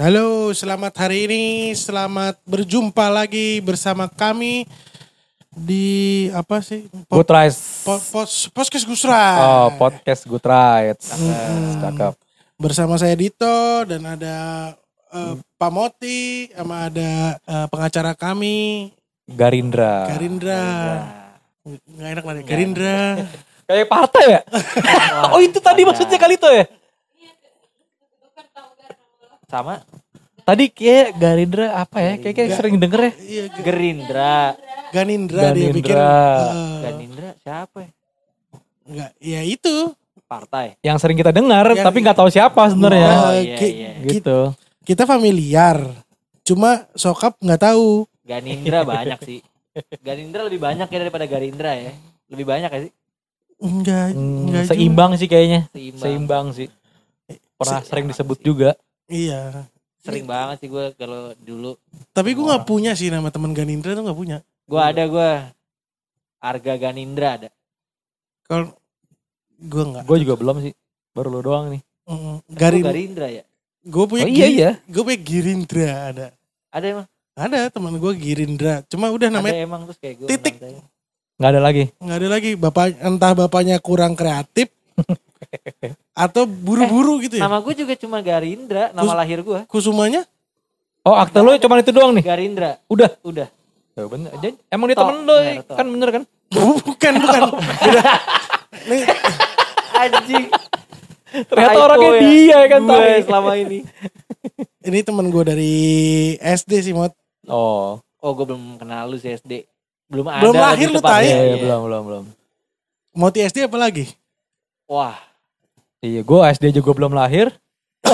Halo, selamat hari ini. Selamat berjumpa lagi bersama kami di apa sih? Po- Good Rights. po- pos- Podcast Gusra. Oh, podcast Good Rights. Hmm. Cakep. Bersama saya Dito dan ada eh, Pak Moti sama ada eh, pengacara kami Garindra. Garindra. Nggak enak nanti Garindra. Kayak partai ya? oh itu tadi maksudnya kali itu ya? Sama Tadi kayak Garindra apa ya? Kayak, kayak sering denger ya. Iya, Gerindra Ganindra dia pikir. Ganindra. eh, Ganindra siapa ya? Enggak, ya itu. partai Yang sering kita dengar Yang- tapi nggak tahu siapa sebenarnya. Oh, iya, ki- iya. ki- Gitu. Kita familiar. Cuma sokap nggak tahu. Ganindra banyak sih Ganindra lebih banyak ya daripada Garindra ya lebih banyak ya sih Enggak, Hmm, enggak juga. seimbang sih kayaknya. seimbang, Seimbang sih. Pernah Se- sering disebut juga. Iya. sering banget sih gue kalau dulu Tapi gue nggak punya sih nama teman Ganindra tuh nggak punya. gue ada gue Arga Ganindra ada Kalau gue nggak. Gue juga belum sih. Baru lo doang nih. Mm, Gua Garin, Garindra ya gue punya. Oh iya iya. Gue punya Girindra ada. ada emang Ada teman gue Girindra. Cuma udah ada namanya emang terus kayak gue Titik. Nggak ada lagi. nggak ada lagi. Bapak entah bapaknya kurang kreatif atau buru-buru gitu ya. nama gue juga cuma Garindra nama Terus- lahir gue Kusumanya? Oh akte lo cuma itu doang nih. Garindra Udah. udah Ya bener. Jadi, Emang dia temen lo tok. kan bener kan? bukan, bukan. Beda. Nih, anjing Ternyata orangnya ya. dia kan gue tadi. selama ini ini teman gue dari SD sih, Mot. Oh. oh gue belum kenal lu sih SD belum ada Belum lahir lu. Iya, iya, Iya. belum, belum, belum. Moti SD apa lagi? Wah Iya, gue SD juga belum lahir.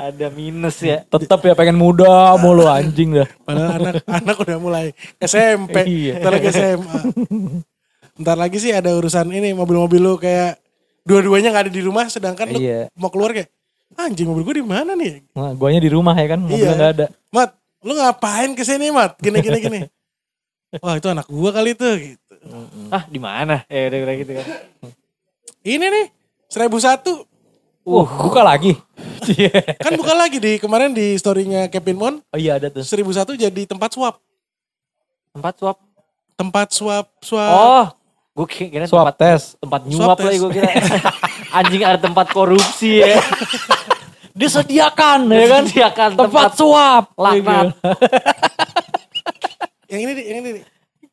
ada minus ya Tetap ya pengen muda mulu anjing dah. Padahal anak anak udah mulai SMP, Iya. ntar lagi SMA. Ntar lagi sih ada urusan ini mobil-mobil lu kayak dua-duanya nggak ada di rumah, sedangkan lu Iya. mau keluar kayak anjing mobil gue di mana nih? Nah, guanya di rumah ya kan, mobilnya Iya. nggak ada. Mat, lu ngapain ke sini Mat? Gini gini gini. Wah itu anak gua kali itu gitu. Ah di mana eh udah udah gitu kan Ini nih seribu satu Uh, buka lagi. Iya. kan buka lagi di kemarin di storynya Kevin Mon oh iya ada tuh. seribu satu jadi tempat swap tempat swab tempat swap swap oh gue kira Swab tempat tes. tempat nyuap lagi gue kira anjing ada tempat korupsi ya Disediakan ya kan. Disediakan tempat tempat suap. laknat. yang ini nih, yang ini nih.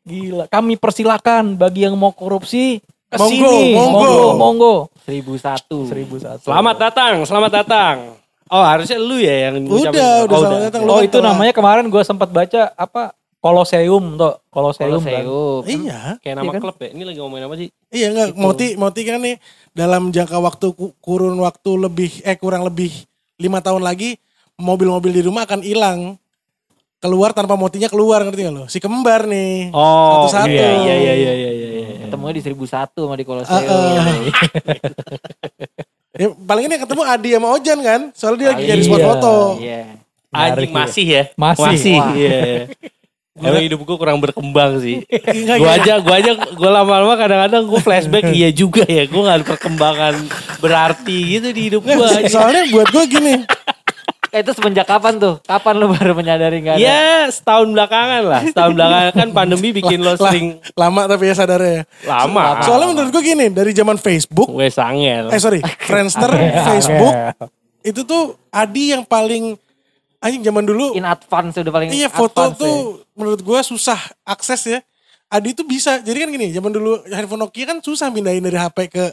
Gila, kami persilakan bagi yang mau korupsi ke Monggo, sini. monggo. monggo, monggo. seribu satu Seribu satu. Selamat datang, selamat datang. Oh harusnya lu ya yang Udah, udah Oh, selamat datang. Lu Oh itu telah- namanya kemarin gue sempat baca apa Koloseum tuh, Koloseum, kan. Koloseum Iya, Kayak nama Iya kan? klub ya. Ini lagi ngomongin apa sih? iya enggak. Moti, Moti kan nih dalam jangka waktu ku- kurun waktu lebih, eh kurang lebih lima tahun lagi mobil-mobil di rumah akan hilang. Keluar tanpa motinya keluar ngerti gak lo? Si kembar nih. Oh, Satu-satu. iya iya iya iya iya iya. iya. ketemunya di seribu satu sama di Koloseum Ah, ah. Ya, paling ini ketemu Adi sama Ojan kan? Soalnya dia lagi Iya. jadi spot foto. iya Anjing Menarik ya. masih ya. Masih. Wah. Iya. iya. Emang hidup gue kurang berkembang sih. Gue aja, gue aja, gue lama-lama kadang-kadang gue flashback iya juga ya. Gue gak ada perkembangan berarti gitu di hidup gue. Soalnya buat gue gini. Eh, itu semenjak kapan tuh kapan lu baru menyadari nggak ada Ya setahun belakangan lah. Setahun belakangan kan pandemi bikin lo sering lama tapi ya sadarnya ya. lama. Soalnya menurut gue gini, dari zaman Facebook, Gue sangel. eh sorry, Friendster, Facebook, itu tuh Adi yang paling anjing zaman dulu. in advance udah paling Iya foto tuh ya. menurut gue susah akses ya. Adi tuh bisa. Jadi kan gini, zaman dulu handphone Nokia kan susah pindahin dari HP ke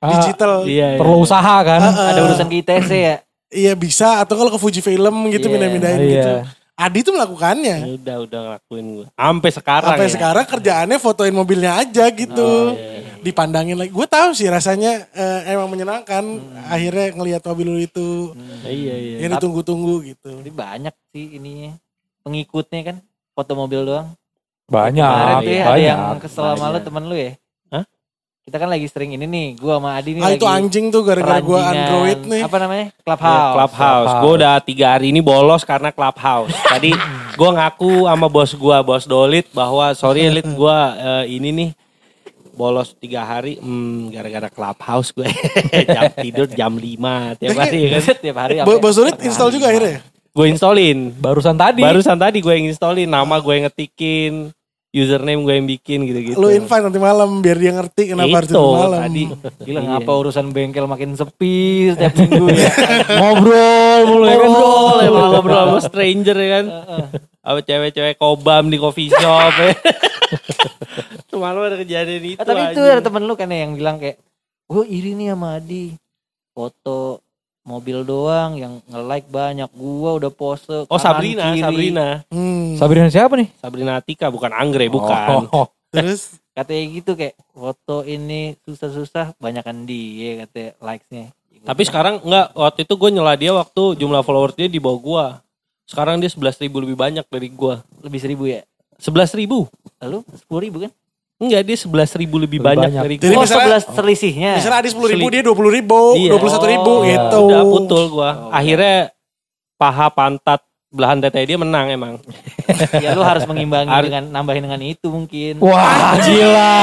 Ah, digital. Iya, iya. Perlu usaha kan. ada urusan ke ITC ya Iya bisa atau kalau ke Fuji Film gitu Iya. pindah-pindahin Iya. gitu. Adi tuh melakukannya. Ya Udah udah ngelakuin gue. Sampai sekarang Sampai ya. sekarang kerjaannya fotoin mobilnya aja gitu. Oh, iya, Dipandangin lagi. Gue tahu sih rasanya eh, emang menyenangkan. Akhirnya ngelihat mobil lu itu Iya iya. yang ditunggu-tunggu gitu. Jadi banyak sih ininya pengikutnya kan foto mobil doang. Banyak, Kemarin tuh ya ada banyak. yang kesel sama lu temen lu ya. Kita kan lagi sering ini nih, gua sama Adi nih Ah lagi itu anjing tuh gara-gara gue peranjingan- Android nih. Apa namanya? Ya, Clubhouse. Clubhouse. Gue udah tiga hari ini bolos karena Clubhouse. Tadi gue ngaku sama bos gue, bos Dolit, bahwa sorry Lit gue ini nih bolos tiga hari, hmm, gara-gara clubhouse gue jam tidur jam 5 tiap hari kan. Tiap hari Bo- Bos Sulit install juga akhirnya. Gue installin. Barusan tadi. Barusan tadi gue yang installin, nama gue yang ngetikin, username gue yang bikin gitu-gitu. Lu invite nanti malam biar dia ngerti kenapa harus Itu itu malam. tadi. Gila Iya. ngapa urusan bengkel makin sepi setiap minggu ya. Ngobrol mulu ya kan. Ngobrol, emang ngobrol sama stranger ya kan. Apa cewek-cewek kobam di coffee shop ya. Semalam ada kejadian itu Ah, tapi itu aja. ada temen lu kan ya yang bilang kayak, gue iri nih sama Adi. Foto mobil doang yang nge-like banyak. Gua udah pose Oh kanan, Sabrina, kiri. Sabrina. Hmm. Sabrina siapa nih? Sabrina Atika bukan Anggrek, bukan. Oh, oh. Terus Katanya gitu kayak foto ini susah-susah banyakan dia katanya likes-nya. Tapi sekarang enggak, waktu itu gue nyela dia waktu jumlah followers dia di bawah gua. Sekarang dia 11 ribu lebih banyak dari gua. lebih seribu ya. 11 ribu? Lalu sepuluh ribu kan? Enggak, dia 11 ribu lebih, Lebih banyak, banyak. dari Jadi gua. oh misalnya- sebelas selisihnya. misalnya Adi 10 ribu dia 20 ribu, Iya. 21 ribu Oh, gitu. Udah putul gua. Oh, Akhirnya paha pantat belahan tete dia menang emang. ya lu harus mengimbangi Harus- dengan nambahin dengan itu mungkin. Wah, gila,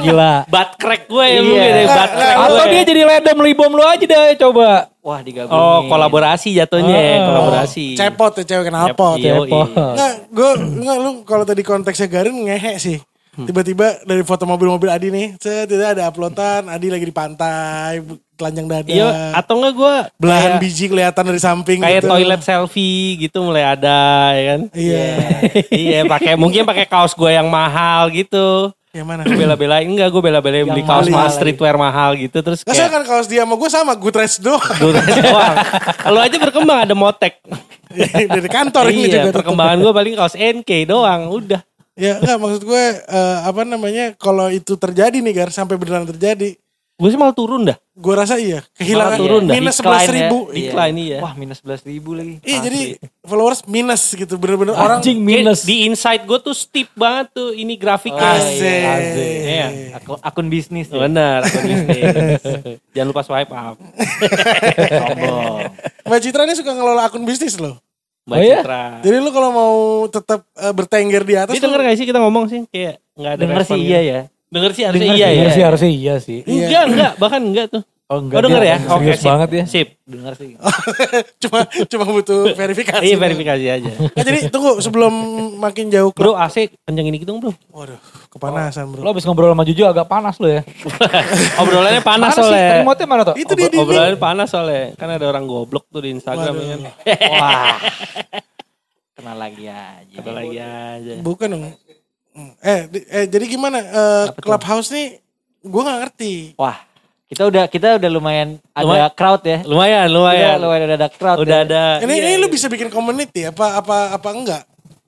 gila. Butt crack gue ya Iya. mungkin ya, butt crack Atau gue. dia jadi ledom libom lu aja deh coba. Wah digabungin. Oh, kolaborasi jatuhnya, ya, Oh. kolaborasi. Cepot ya cewek. Iya, Cepot. iya. Enggak, gue enggak lu kalau tadi konteksnya Garin ngehe sih. Hmm. Tiba-tiba dari foto mobil-mobil Adi nih, tidak ada uploadan, Adi lagi di pantai, telanjang dada. Iya, atau enggak gue belahan biji kelihatan dari samping kayak gitu. toilet selfie gitu mulai ada ya kan. Iya. iya, pakai mungkin pakai kaos gue yang mahal gitu. Yang mana? Gue bela-belain enggak gue bela-belain beli kaos mahal mahal lagi. streetwear mahal gitu terus Gak kayak kan kaos dia sama gue sama, gue dress doang. Gue doang. Kalau aja berkembang ada motek. dari kantor ini iya, juga. perkembangan gue paling kaos NK doang, udah. Ya enggak maksud gue eh, apa namanya kalau itu terjadi nih Gar sampai beneran terjadi. Gue sih malah turun dah. Gue rasa iya kehilangan Malah turun dah. minus Decline sebelas ya. ribu. Iya. Decline iya. Wah minus sebelas ribu lagi. Iya jadi followers minus gitu bener-bener orang Anjing Kayak minus. Di inside gue tuh steep banget tuh ini grafiknya. Asik. Iya. Akun, akun bisnis ya. Bener, akun bisnis. Jangan lupa swipe up. Sombong. Mbak Citra ini suka ngelola akun bisnis loh. Mbak Oh iya? Citra. Jadi lu kalau mau tetap eh, bertengger di atas Dia denger gak sih kita ngomong sih? Kayak gak ada Denger respon sih gitu. iya ya. Denger sih harusnya Denger iya sih, ya. Iya sih harusnya iya sih. Iya. Enggak, enggak. Bahkan enggak tuh. Oh Oh denger ya? Oke, Serius sip. banget ya. Sip. Denger sih. cuma cuma butuh verifikasi. Iya verifikasi aja. Nah, jadi tunggu sebelum makin jauh ke Bro AC kencengin dikit dong bro. Waduh, kepanasan bro. Lo abis ngobrol sama Juju agak panas lo ya. Obrolannya panas sih? soalnya. Mana tuh? Itu dia di Obrolannya panas soalnya. Kan ada orang goblok tuh di Instagram Waduh. ya kan. Wah. Kenal lagi aja. Ada lagi aja. Bukan dong. Hmm. Eh, eh jadi gimana? Eh, Clubhouse nih gue nggak ngerti. Wah. Kita udah kita udah lumayan ada Lumayan. crowd ya. Lumayan, Udah, lumayan. lumayan udah ada crowd. Udah ya. ada. Ini iya. ini lu bisa bikin community apa apa apa enggak?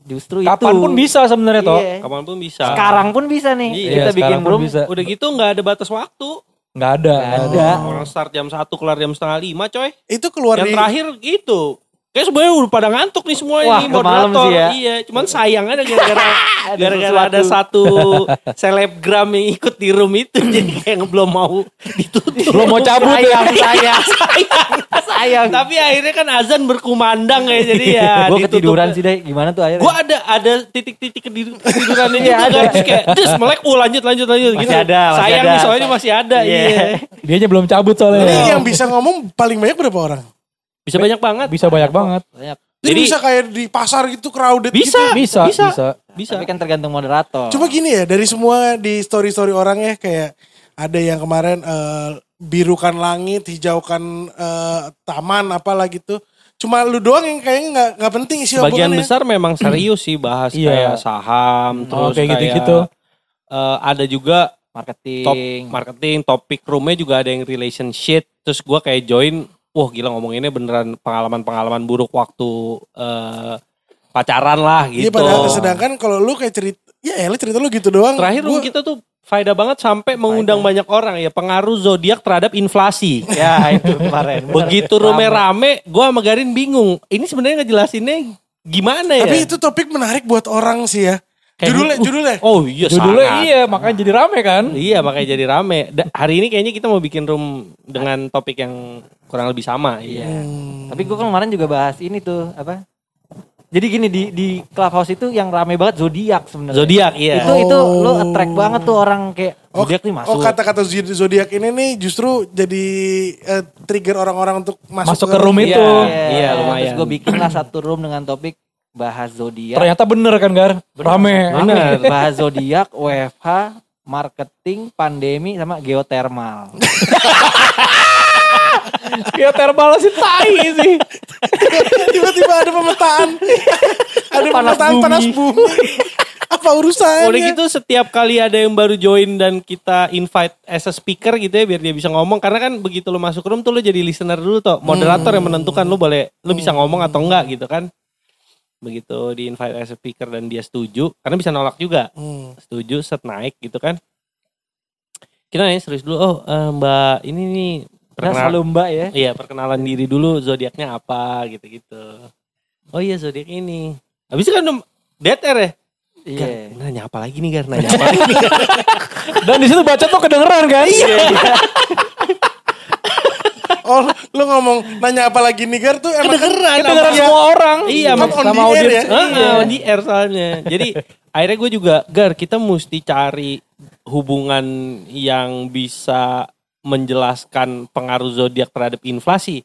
Justru itu. Kapan pun bisa sebenarnya toh. Iya. Kapan pun bisa. Sekarang pun bisa nih. Iya, kita bikin room. bisa. Udah gitu nggak ada batas waktu. Nggak ada. Nggak ada. Orang start jam 1 kelar jam setengah lima coy. Itu keluar Yang di terakhir gitu. Kayak semuanya udah pada ngantuk nih semua Wah, ini moderator. sih ya. Iya, cuman sayang aja gara-gara Ada gara-gara ada satu selebgram yang ikut di room itu jadi kayak belum mau ditutup. Belum mau cabut ya. sayang, sayang, sayang. sayang. Tapi akhirnya kan azan berkumandang ya jadi ya gue ketiduran sih deh. Gimana tuh akhirnya? Gua ada ada titik-titik ketidur- ketidurannya Iya, juga ada. Terus kayak terus melek oh lanjut lanjut lanjut Masih gitu. ada, masih Sayang ada. nih soalnya masih ada. Iya. Iya. Dia belum cabut ini soalnya. yang bisa ngomong paling banyak berapa orang? Bisa banyak banget. Bisa banyak banget. Banyak. Jadi, Jadi- bisa kayak di pasar gitu crowded Bisa. gitu. Bisa, Bisa. bisa. Bisa. Tapi kan tergantung moderator. Cuma gini ya dari semua di story-story orang ya kayak ada yang kemarin eh, birukan langit, hijaukan eh, taman apalah gitu. Cuma lu doang yang kayaknya nggak nggak penting isi Sebagian omongannya. besar memang serius sih bahas Iya. kayak saham terus kayak kayak gitu-gitu. eh, ada juga marketing. top marketing topik roomnya juga ada yang relationship terus gua kayak join wah gila ngomonginnya beneran pengalaman-pengalaman buruk waktu eh, pacaran lah gitu Iya padahal sedangkan kalau lu kayak cerita ya elah cerita lu gitu doang. terakhir Gua- kita tuh faedah banget sampai mengundang banyak orang ya pengaruh zodiak terhadap inflasi ya itu kemarin. begitu roomnya rame gua sama Garin bingung ini sebenarnya ngejelasinnya gimana ya Tapi itu topik menarik buat orang sih ya. Kayak- judulnya judulnya. oh iya Judulnya sangat. iya makanya jadi rame kan. Iya makanya jadi rame. Da- hari ini kayaknya kita mau bikin room dengan topik yang kurang lebih sama. Iya. Hmm. Tapi gue kemarin juga bahas ini tuh apa? Jadi gini di di clubhouse itu yang rame banget zodiak sebenarnya. Zodiak iya. Itu itu Oh. lo attract banget tuh orang kayak Oh, zodiak nih masuk. oh kata-kata zodi- zodiak ini nih justru jadi eh, trigger orang-orang untuk masuk, Masuk ke room Iya, itu. Iya, lumayan. Terus gue bikin lah satu room dengan topik bahas zodiak. Ternyata bener kan Gar? Rame. Bener. Bahas zodiak, WFH, marketing, pandemi sama geotermal. Geotermal sih tai sih. Tiba-tiba ada pemetaan. ada Panas pemetaan bumi. panas bumi. Apa urusannya? Udah gitu setiap kali ada yang baru join dan kita invite as a speaker gitu ya biar dia bisa ngomong karena kan begitu lo masuk room tuh lo jadi listener dulu toh moderator yang menentukan lo boleh lo bisa ngomong atau enggak gitu kan begitu di invite as a speaker dan dia setuju karena bisa nolak juga Hmm. setuju set naik gitu kan kita nanya serius dulu oh eh, mbak ini nih Nah, perkenal- selalu mbak ya. iya perkenalan diri dulu zodiaknya apa gitu gitu oh iya zodiak ini habis itu kan air ya Iya. Gar, nanya apa lagi nih Gar? Nanya apa lagi? Dan di situ baca tuh kedengeran kan? Iya. Oh, lu ngomong nanya apa lagi nih Gar tuh emang Kedengeran. Kedengeran semua orang. Iya, Kan on sama air audiens. ya? Ah, Iya. on the air soalnya. Jadi akhirnya gue juga, Gar, kita mesti cari hubungan yang bisa menjelaskan pengaruh zodiak terhadap inflasi.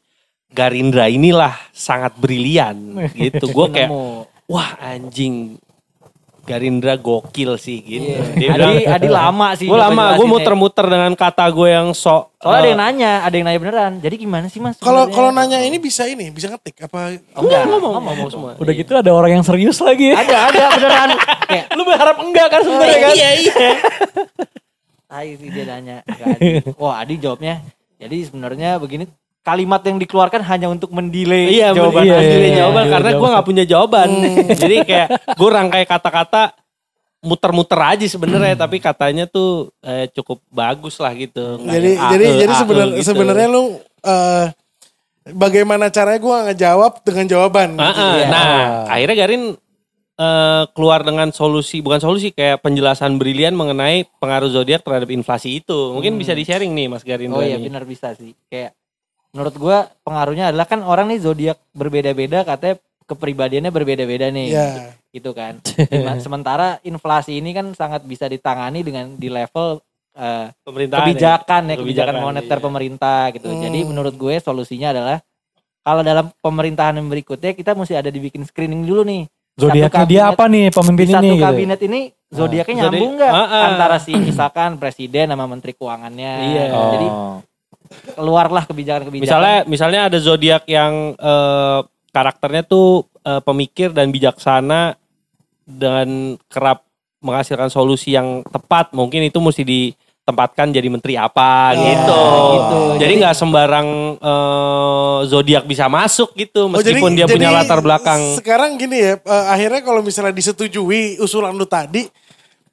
Garindra inilah sangat brilian gitu. Gue kayak, wah anjing. Garindra gokil sih gitu. Dia Adi, bilang, Adi lama sih. gue lama, gue muter-muter dengan kata gue yang sok. Soalnya ada eh, yang nanya, ada yang nanya beneran. Jadi gimana sih mas? Kalau kalau nanya ini bisa ini, bisa ngetik apa? Oh, enggak, ngomong, ngomong, ngomong semua. Udah gitu ada orang yang serius lagi. Ada, ada beneran. Kayak, Lu berharap enggak kan sebenarnya kan? Iya, iya. tai sih dia nanya. Adi. Wah Adi jawabnya. Jadi sebenarnya begini, kalimat yang dikeluarkan hanya untuk mendelay Iya, jawaban iya, delay iya, jawaban iya, karena gue jawaban. nggak punya jawaban. Jadi kayak gue rangkai kata-kata muter-muter aja sebenarnya tapi katanya tuh eh, cukup bagus lah gitu. Nggak Jadi ah, jadi eh, jadi ah, sebenarnya gitu. sebenarnya lu eh, bagaimana caranya gua ngejawab dengan jawaban. Ah, ah. Iya. Nah, akhirnya Garin eh, keluar dengan solusi bukan solusi kayak penjelasan brilian mengenai pengaruh zodiak terhadap inflasi itu. Mungkin bisa di-sharing nih Mas Garin. Oh iya benar bisa sih. Kayak menurut gua pengaruhnya adalah kan orang nih zodiak berbeda-beda katanya kepribadiannya berbeda-beda nih. Iya. Gitu kan. Sementara inflasi ini kan sangat bisa ditangani dengan di level eh, Pemerintahan. kebijakan ya, kebijakan Kebijakan, moneter iya. pemerintah gitu. Hmm. Jadi menurut gue solusinya adalah kalau dalam pemerintahan yang berikutnya kita mesti ada dibikin screening dulu nih. Zodiaknya Satu dia apa nih pemimpin Di satu ini gitu. kabinet ini zodiaknya Zodiak- nyambung nggak Ah, ah. antara si misalkan presiden sama menteri keuangannya. Iya. Jadi Oh. Keluarlah kebijakan-kebijakan. Misalnya misalnya ada zodiak yang eh, karakternya tuh eh, pemikir dan bijaksana dan kerap menghasilkan solusi yang tepat, mungkin itu mesti ditempatkan jadi menteri apa gitu. gitu. Jadi Jadi- nggak sembarang eh, zodiak bisa masuk gitu Oh, jadi- meskipun dia punya jadi latar belakang. Sekarang gini ya, eh, akhirnya kalau misalnya disetujui usulan lu tadi,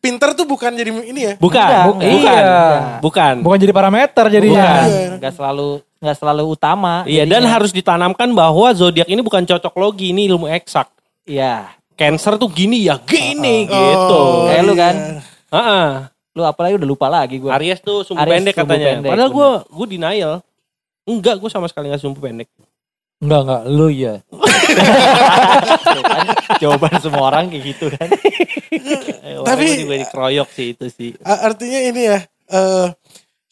pinter tuh bukan jadi ini ya. Bukan, Enggak, bu- enggak. bukan, Iya. bukan. Bukan jadi parameter jadinya. Bukan. Iya. nggak selalu nggak selalu utama. Iya dan jadinya. harus ditanamkan bahwa zodiak ini bukan cocok logi, ini ilmu eksak. Iya. Cancer tuh gini ya gini Oh, gitu. Kayak lu iya. kan. Heeh. Lu apalagi udah lupa lagi gue. Aries tuh sumbu Aries pendek sumbu katanya. pendek, Padahal gue gue denial. Enggak, gue sama sekali gak sumbu pendek. Enggak enggak, lu iya. kan? Jawaban semua orang kayak gitu kan. Eh, Tapi- gue juga dikeroyok sih itu sih. Artinya ini ya, eh,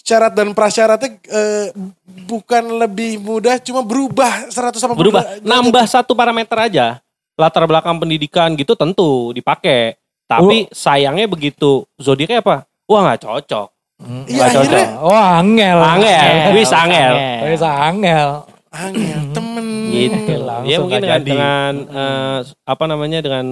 syarat dan prasyaratnya eh, bukan lebih mudah, cuma berubah 180 Berubah, nambah satu parameter aja. Latar belakang pendidikan gitu tentu dipakai. Tapi sayangnya begitu zodiaknya apa? Wah nggak cocok. Iya Nggak akhirnya Wah, angel. Angel, wis angel. Wis angel. angel temen. Gitu. Langsung ya mungkin dengan, jadi. dengan eh, apa namanya dengan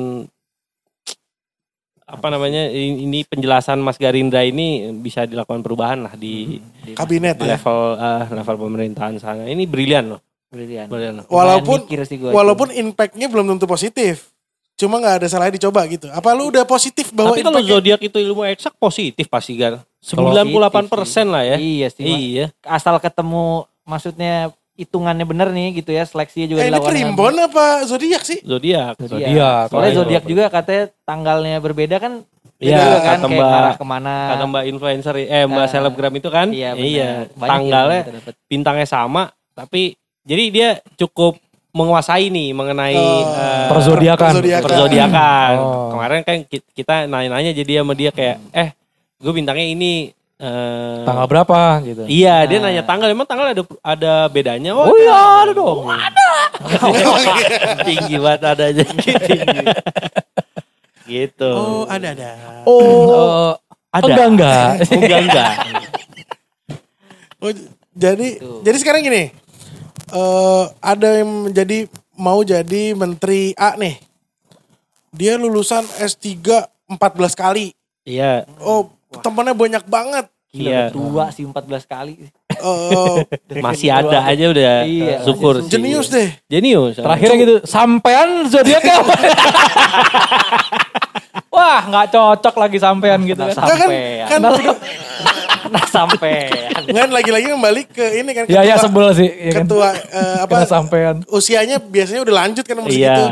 apa namanya ini penjelasan Mas Garindra ini bisa dilakukan perubahan lah di, Di Kabinet di ya. level eh, level pemerintahan sana. Ini brilian loh, Brilian. brilian loh. Walaupun walaupun impactnya belum tentu positif. Cuma nggak ada salahnya dicoba gitu. Apa lu udah positif bahwa Tapi kalau zodiak itu ilmu eksak positif pasti Gar. 98 persen lah ya. Iya sih. Iya. Asal ketemu maksudnya hitungannya bener nih gitu ya seleksinya juga Eh, ini dilakukan dengan primbon apa zodiak sih? Zodiak. Zodiak. Zodiak. Soalnya Iya. zodiak juga katanya tanggalnya berbeda kan Iya, kan kata kayak Mbak- arah ke mana. Kata Mbak influencer eh Mbak Ah. selebgram itu kan? Iya, benar. Banyak Tanggalnya yang kita dapet. bintangnya sama tapi jadi dia cukup menguasai nih mengenai Oh. eh, Perzodiakan. Perzodiakan. perzodiakan. Oh. Kemarin kan ki- kita nanya-nanya jadi sama dia kayak, eh, gue bintangnya ini. Eh, Tanggal berapa gitu. Iya, dia nanya tanggal. Emang tanggal ada ada bedanya? Oh iya ada dong. tinggi banget adanya tinggi. gitu. Oh, ada ada. Oh, ada. enggak enggak. enggak enggak. Oh, jadi jadi sekarang gini. eh ada yang menjadi mau jadi menteri A nih. Dia lulusan S3 14 kali. Iya, Oh, temennya banyak banget. Gila Iya. tua sih 14 kali. Eh, masih ada aja udah Iya, syukur sih. jenius deh. Jenius. Terakhirnya gitu, sampean zodiak apa? Wah, nggak cocok lagi sampean gitu Nah, kan. Kan? Sampean. Kan Nah sampai. kan lagi-lagi kembali ke ini kan Ya ya sebel sih, ya kan. ketua eh, apa Kena sampean. usianya biasanya udah lanjut kan umur Iya. segitu.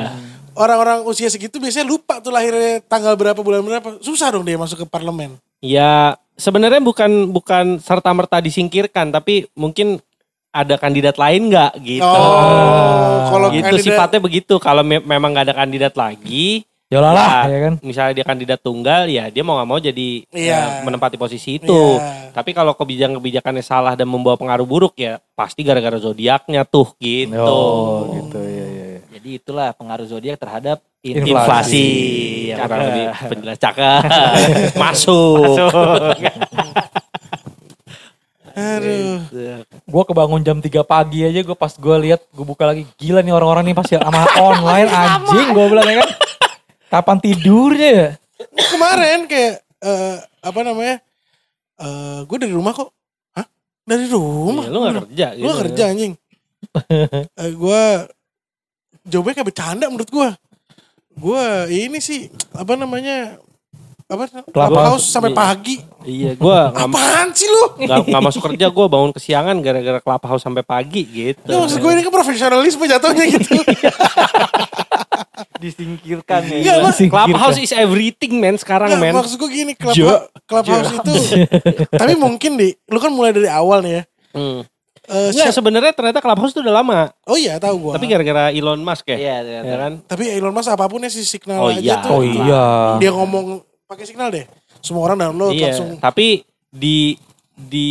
Orang-orang usia segitu biasanya lupa tuh lahirnya tanggal berapa bulan berapa. Susah dong dia masuk ke parlemen. Ya, sebenarnya bukan bukan serta merta disingkirkan, tapi mungkin ada kandidat lain nggak gitu. Oh, kalau gitu kandidat- sifatnya begitu. Kalau me- memang nggak ada kandidat lagi, Ya lah, ya, ya kan. misalnya dia kandidat tunggal, ya dia mau nggak mau jadi Iya. eh, menempati posisi itu. Iya. Tapi kalau kebijakan-kebijakannya salah dan membawa pengaruh buruk, ya pasti gara-gara zodiaknya tuh gitu. Oh, gitu ya ya. ya. Jadi itulah pengaruh zodiak terhadap Inflasi. Inflasi, ya, kurang Cakep. lebih penjelas cakep. Masuk. Aduh. Gue kebangun jam 3 pagi aja gue pas gue lihat gue buka lagi gila nih orang-orang nih pasti sama online anjing gue bilang ya kan. Kapan tidurnya ya? Kemarin kayak eh, apa namanya? Eh, gue dari rumah kok. Hah? Dari rumah? Iya, lu gak kerja Gue gitu. kerja anjing. Eh, gue jawabnya kayak bercanda menurut gue. Gue ini sih apa namanya? Apa? Clubhouse sampai Iya. pagi. Iya, gua Apaan sih lu? nggak nggak masuk kerja, gua bangun kesiangan gara-gara clubhouse sampai pagi gitu. Ya, maksud gue ini kan profesionalisme jatuhnya gitu. disingkirkan ya. Iya, Mas. Clubhouse is everything man sekarang Nggak, man. maksud gue gini, club, Jo. clubhouse itu. tapi mungkin di, lu kan mulai dari awal nih ya. Hmm. Eh, Nggak, siap- sebenarnya ternyata clubhouse itu udah lama. oh iya tahu gue. Tapi gara-gara Elon Musk ya. Iya, Ya kan? Tapi Elon Musk apa pun ya si signal Oh aja iya. tuh. Oh iya. Dia ngomong pakai signal deh. Semua orang download Iya, langsung. tapi di di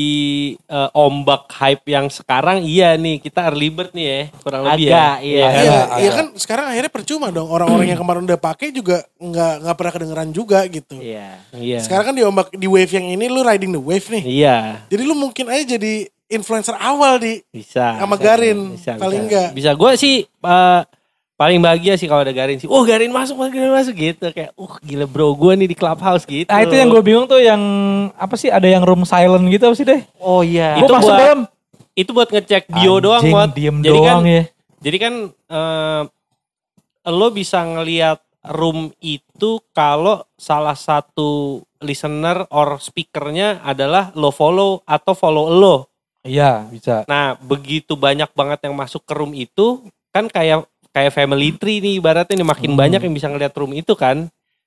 eh, ombak hype yang sekarang iya nih kita early bird nih ya kurang lebih Agak, ya. iya. Iya, Agak, iya kan sekarang akhirnya percuma dong orang-orang yang kemarin udah pakai juga nggak nggak pernah kedengeran juga gitu. Iya. Iya. Sekarang kan di ombak di wave yang ini lu riding the wave nih. Iya, Jadi lu mungkin aja jadi influencer awal di bisa. sama Garin Bisa, paling bisa. enggak. Bisa gue sih eh, paling bahagia sih kalau ada Garin sih. Oh Garin masuk, Garin masuk gitu kayak, uh gila bro gue nih di clubhouse gitu. Nah itu yang gue bingung tuh yang apa sih ada yang room silent gitu apa sih deh? Oh iya. Itu masuk buat- dalam itu buat ngecek bio doang anjing, buat. diem jadi kan, doang ya. jadi kan eh, lo bisa ngelihat room itu kalau salah satu listener or speakernya adalah lo follow atau follow lo. Iya bisa. Nah, begitu banyak banget yang masuk ke room itu, kan kayak kayak family tree nih ibaratnya nih makin Hmm. banyak yang bisa ngeliat room itu kan.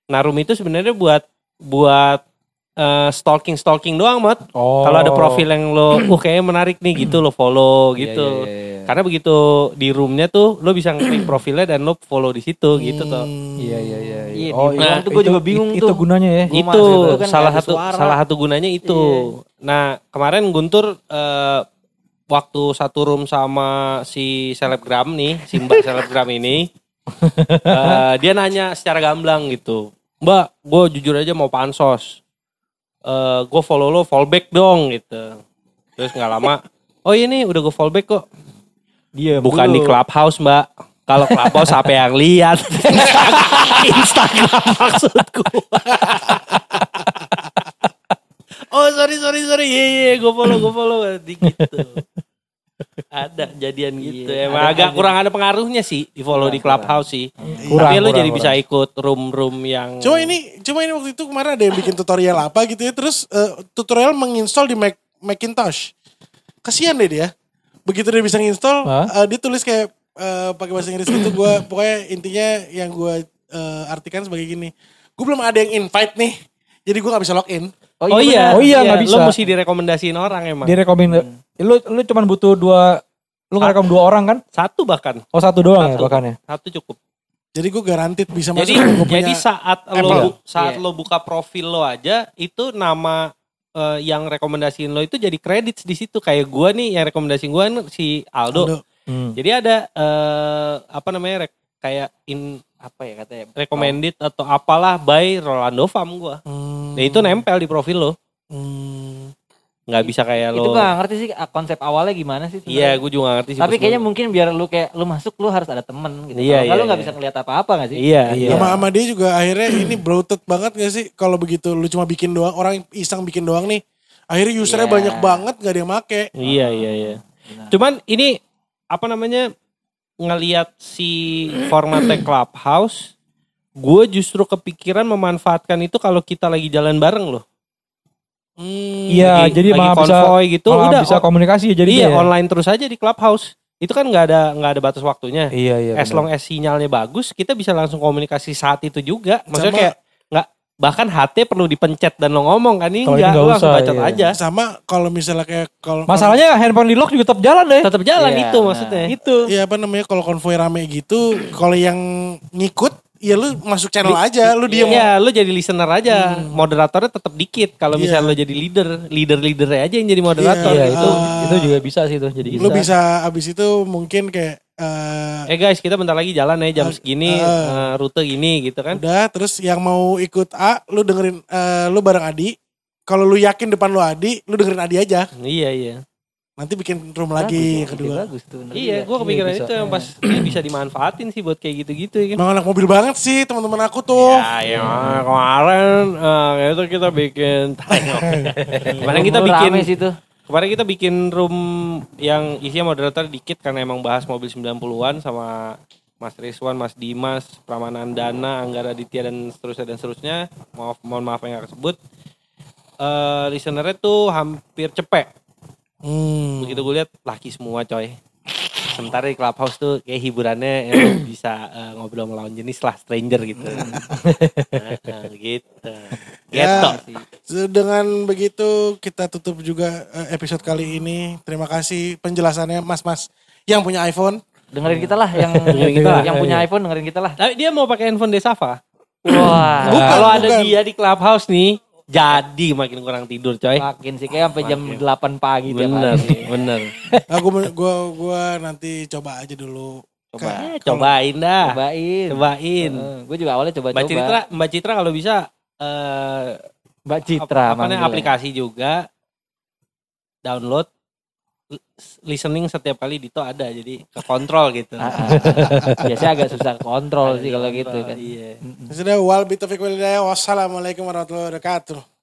Nah, room itu sebenarnya buat buat stalking stalking doang, Mot. Oh. Kalau ada profil yang lo, uh kayaknya menarik nih gitu, lo follow Iya, gitu. iya, iya, iya. Karena begitu di roomnya tuh, lo bisa ngeklik profilnya dan lo follow di situ gitu tuh. Hmm. Iya iya iya. Iya, Oh iya. ruang tuh gua juga bingung itu, tuh. Itu gunanya ya. Gua itu itu kan salah satu suara. salah satu gunanya itu. Nah kemarin Guntur eh, waktu satu room sama si selebgram nih, si Mbak selebgram ini, eh, dia nanya secara gamblang gitu, Mbak, gue jujur aja mau pansos, eh gue follow lo fallback dong gitu. Terus nggak lama, oh iya nih udah gue fallback kok. Dia Bukan di clubhouse mbak. Kalau clubhouse apa yang lihat? Instagram maksudku. oh sorry sorry sorry. Iya iya gue follow gue follow. Gitu. Ada jadian gitu. Iya, Emang ada- agak ada. kurang ada pengaruhnya sih di follow di Kurang, clubhouse sih. Kurang, Tapi lo kurang, jadi bisa kurang. ikut room-room yang. Cuma ini, cuma ini waktu itu kemarin ada yang bikin tutorial apa gitu ya, terus eh, tutorial menginstall di Mac, Macintosh. Kasihan deh dia. Begitu dia bisa nginstall, Hah? eh, dia tulis kayak eh, pakai bahasa Inggris gitu. Gua pokoknya intinya yang gue artikan sebagai gini. Gue belum ada yang invite nih, jadi gue nggak bisa login. Oh iya, Oh iya, nggak bisa. Lo mesti direkomendasiin orang emang. Direkomend. Lu lu cuman butuh dua Lu ngerekam dua orang kan? Satu bahkan. Oh satu doang ya Satu. bahkan ya. Satu cukup. Jadi gue garantit bisa masuk. Jadi punya- jadi saat lo Apple. bu- saat Iya. lo buka profil lo aja itu nama eh, yang rekomendasiin lo itu jadi kredit di situ kayak gua nih yang rekomendasiin gua nih si Aldo. Aldo. Hmm. Jadi ada eh, apa namanya rek- kayak in Apa ya katanya? recommended atau apalah by Rolando Fam gua. Hmm. Nah itu nempel di profil lo. Hmm. Nggak bisa kayak Itu lo. gak ngerti sih ah, konsep awalnya gimana sih. Iya, gue juga gak ngerti sih. Tapi kayaknya mungkin biar lu kayak lu masuk lu harus ada temen gitu. Iya, Kalau nggak, iya, lu nggak iya. bisa ngeliat apa-apa gak sih? Iya, iya. Sama sama dia juga akhirnya ini bloated banget gak sih kalau begitu lu cuma bikin doang orang iseng bikin doang nih. Akhirnya usernya Iya. banyak banget gak ada yang make. Iya, iya, iya. Benar. Cuman ini apa namanya ngelihat si formatnya Clubhouse, gue justru kepikiran memanfaatkan itu kalau kita lagi jalan bareng loh. Hmm. Iya, Lagi- jadi lagi malah bisa konvoy gitu, malah udah bisa on- komunikasi ya jadi iya ya. online terus aja di Clubhouse. Itu kan nggak ada nggak ada batas waktunya. Iya iya. as long as sinyalnya bagus, kita bisa langsung komunikasi saat itu juga. Maksudnya Sama- kayak nggak bahkan HT perlu dipencet dan lo ngomong kan ini enggak, nggak lo langsung usah, bacot iya. aja. Sama kalau misalnya kayak kalau Masalahnya handphone di lock juga tetap jalan deh. Tetap jalan Iya, itu benar. maksudnya. Itu. Iya apa namanya kalau konvoy rame gitu, kalau yang ngikut ya lu masuk channel aja, lu diem. Iya, lu jadi listener aja. Moderatornya tetap dikit. Kalau Iya. misalnya lo jadi leader, leader-leadernya aja yang jadi moderator. Iya Iya. itu Ah. itu juga bisa sih tuh jadi Lu bisa abis itu mungkin kayak eh, Eh guys, kita bentar lagi jalan ya jam Ah, segini, eh, rute gini gitu kan. udah terus yang mau ikut A, lu dengerin eh, lu bareng Adi. Kalau lu yakin depan lu Adi, lu dengerin Adi aja. Iya, iya. Nanti bikin room Bagus, lagi yang ide kedua. Bagus tuh. Iya, gue kepikiran bisa. itu yang pas ini bisa dimanfaatin sih buat kayak gitu-gitu ya kan. Emang anak mobil banget sih teman-teman aku tuh. Ya, ya kemarin eh, itu kita bikin kemarin kita bikin rame sih tuh. kemarin kita bikin room yang isinya moderator dikit karena emang bahas mobil 90-an sama Mas Rizwan, Mas Dimas, Pramana Dana, Anggara Aditya dan seterusnya dan seterusnya. Maaf mohon maaf yang gak kesebut. Eh listenernya tuh hampir cepet. Hmm. Begitu gue lihat laki semua coy. Sementara di clubhouse tuh kayak hiburannya emang bisa eh, ngobrol sama lawan jenis lah stranger gitu. Nah, gitu. Ya. So, Dengan begitu kita tutup juga eh, episode kali ini. Terima kasih penjelasannya Mas-mas yang punya iPhone. Dengerin kita lah yang Dengerin kita lah. yang punya Iya. iPhone dengerin kita lah. Tapi dia mau pakai handphone Desava. Wah. Bukan, Kalau ada dia di clubhouse nih, jadi makin kurang tidur coy. Makin sih kayak sampai jam 8 pagi tiap Bener, hari. bener. Aku gua gua nanti coba aja dulu. Coba. Ka- Eh, cobain dah. Cobain. Cobain. gue juga awalnya coba-coba. Mbak Citra, Mbak Citra kalau bisa eh Mbak Citra apa, apa namanya, manggilnya. aplikasi juga download listening setiap kali Dito ada jadi ke kontrol gitu. Ah, ah. Biasanya agak susah kontrol sih kalau gitu kan. Iya. Sudah wal. Wassalamualaikum warahmatullahi wabarakatuh.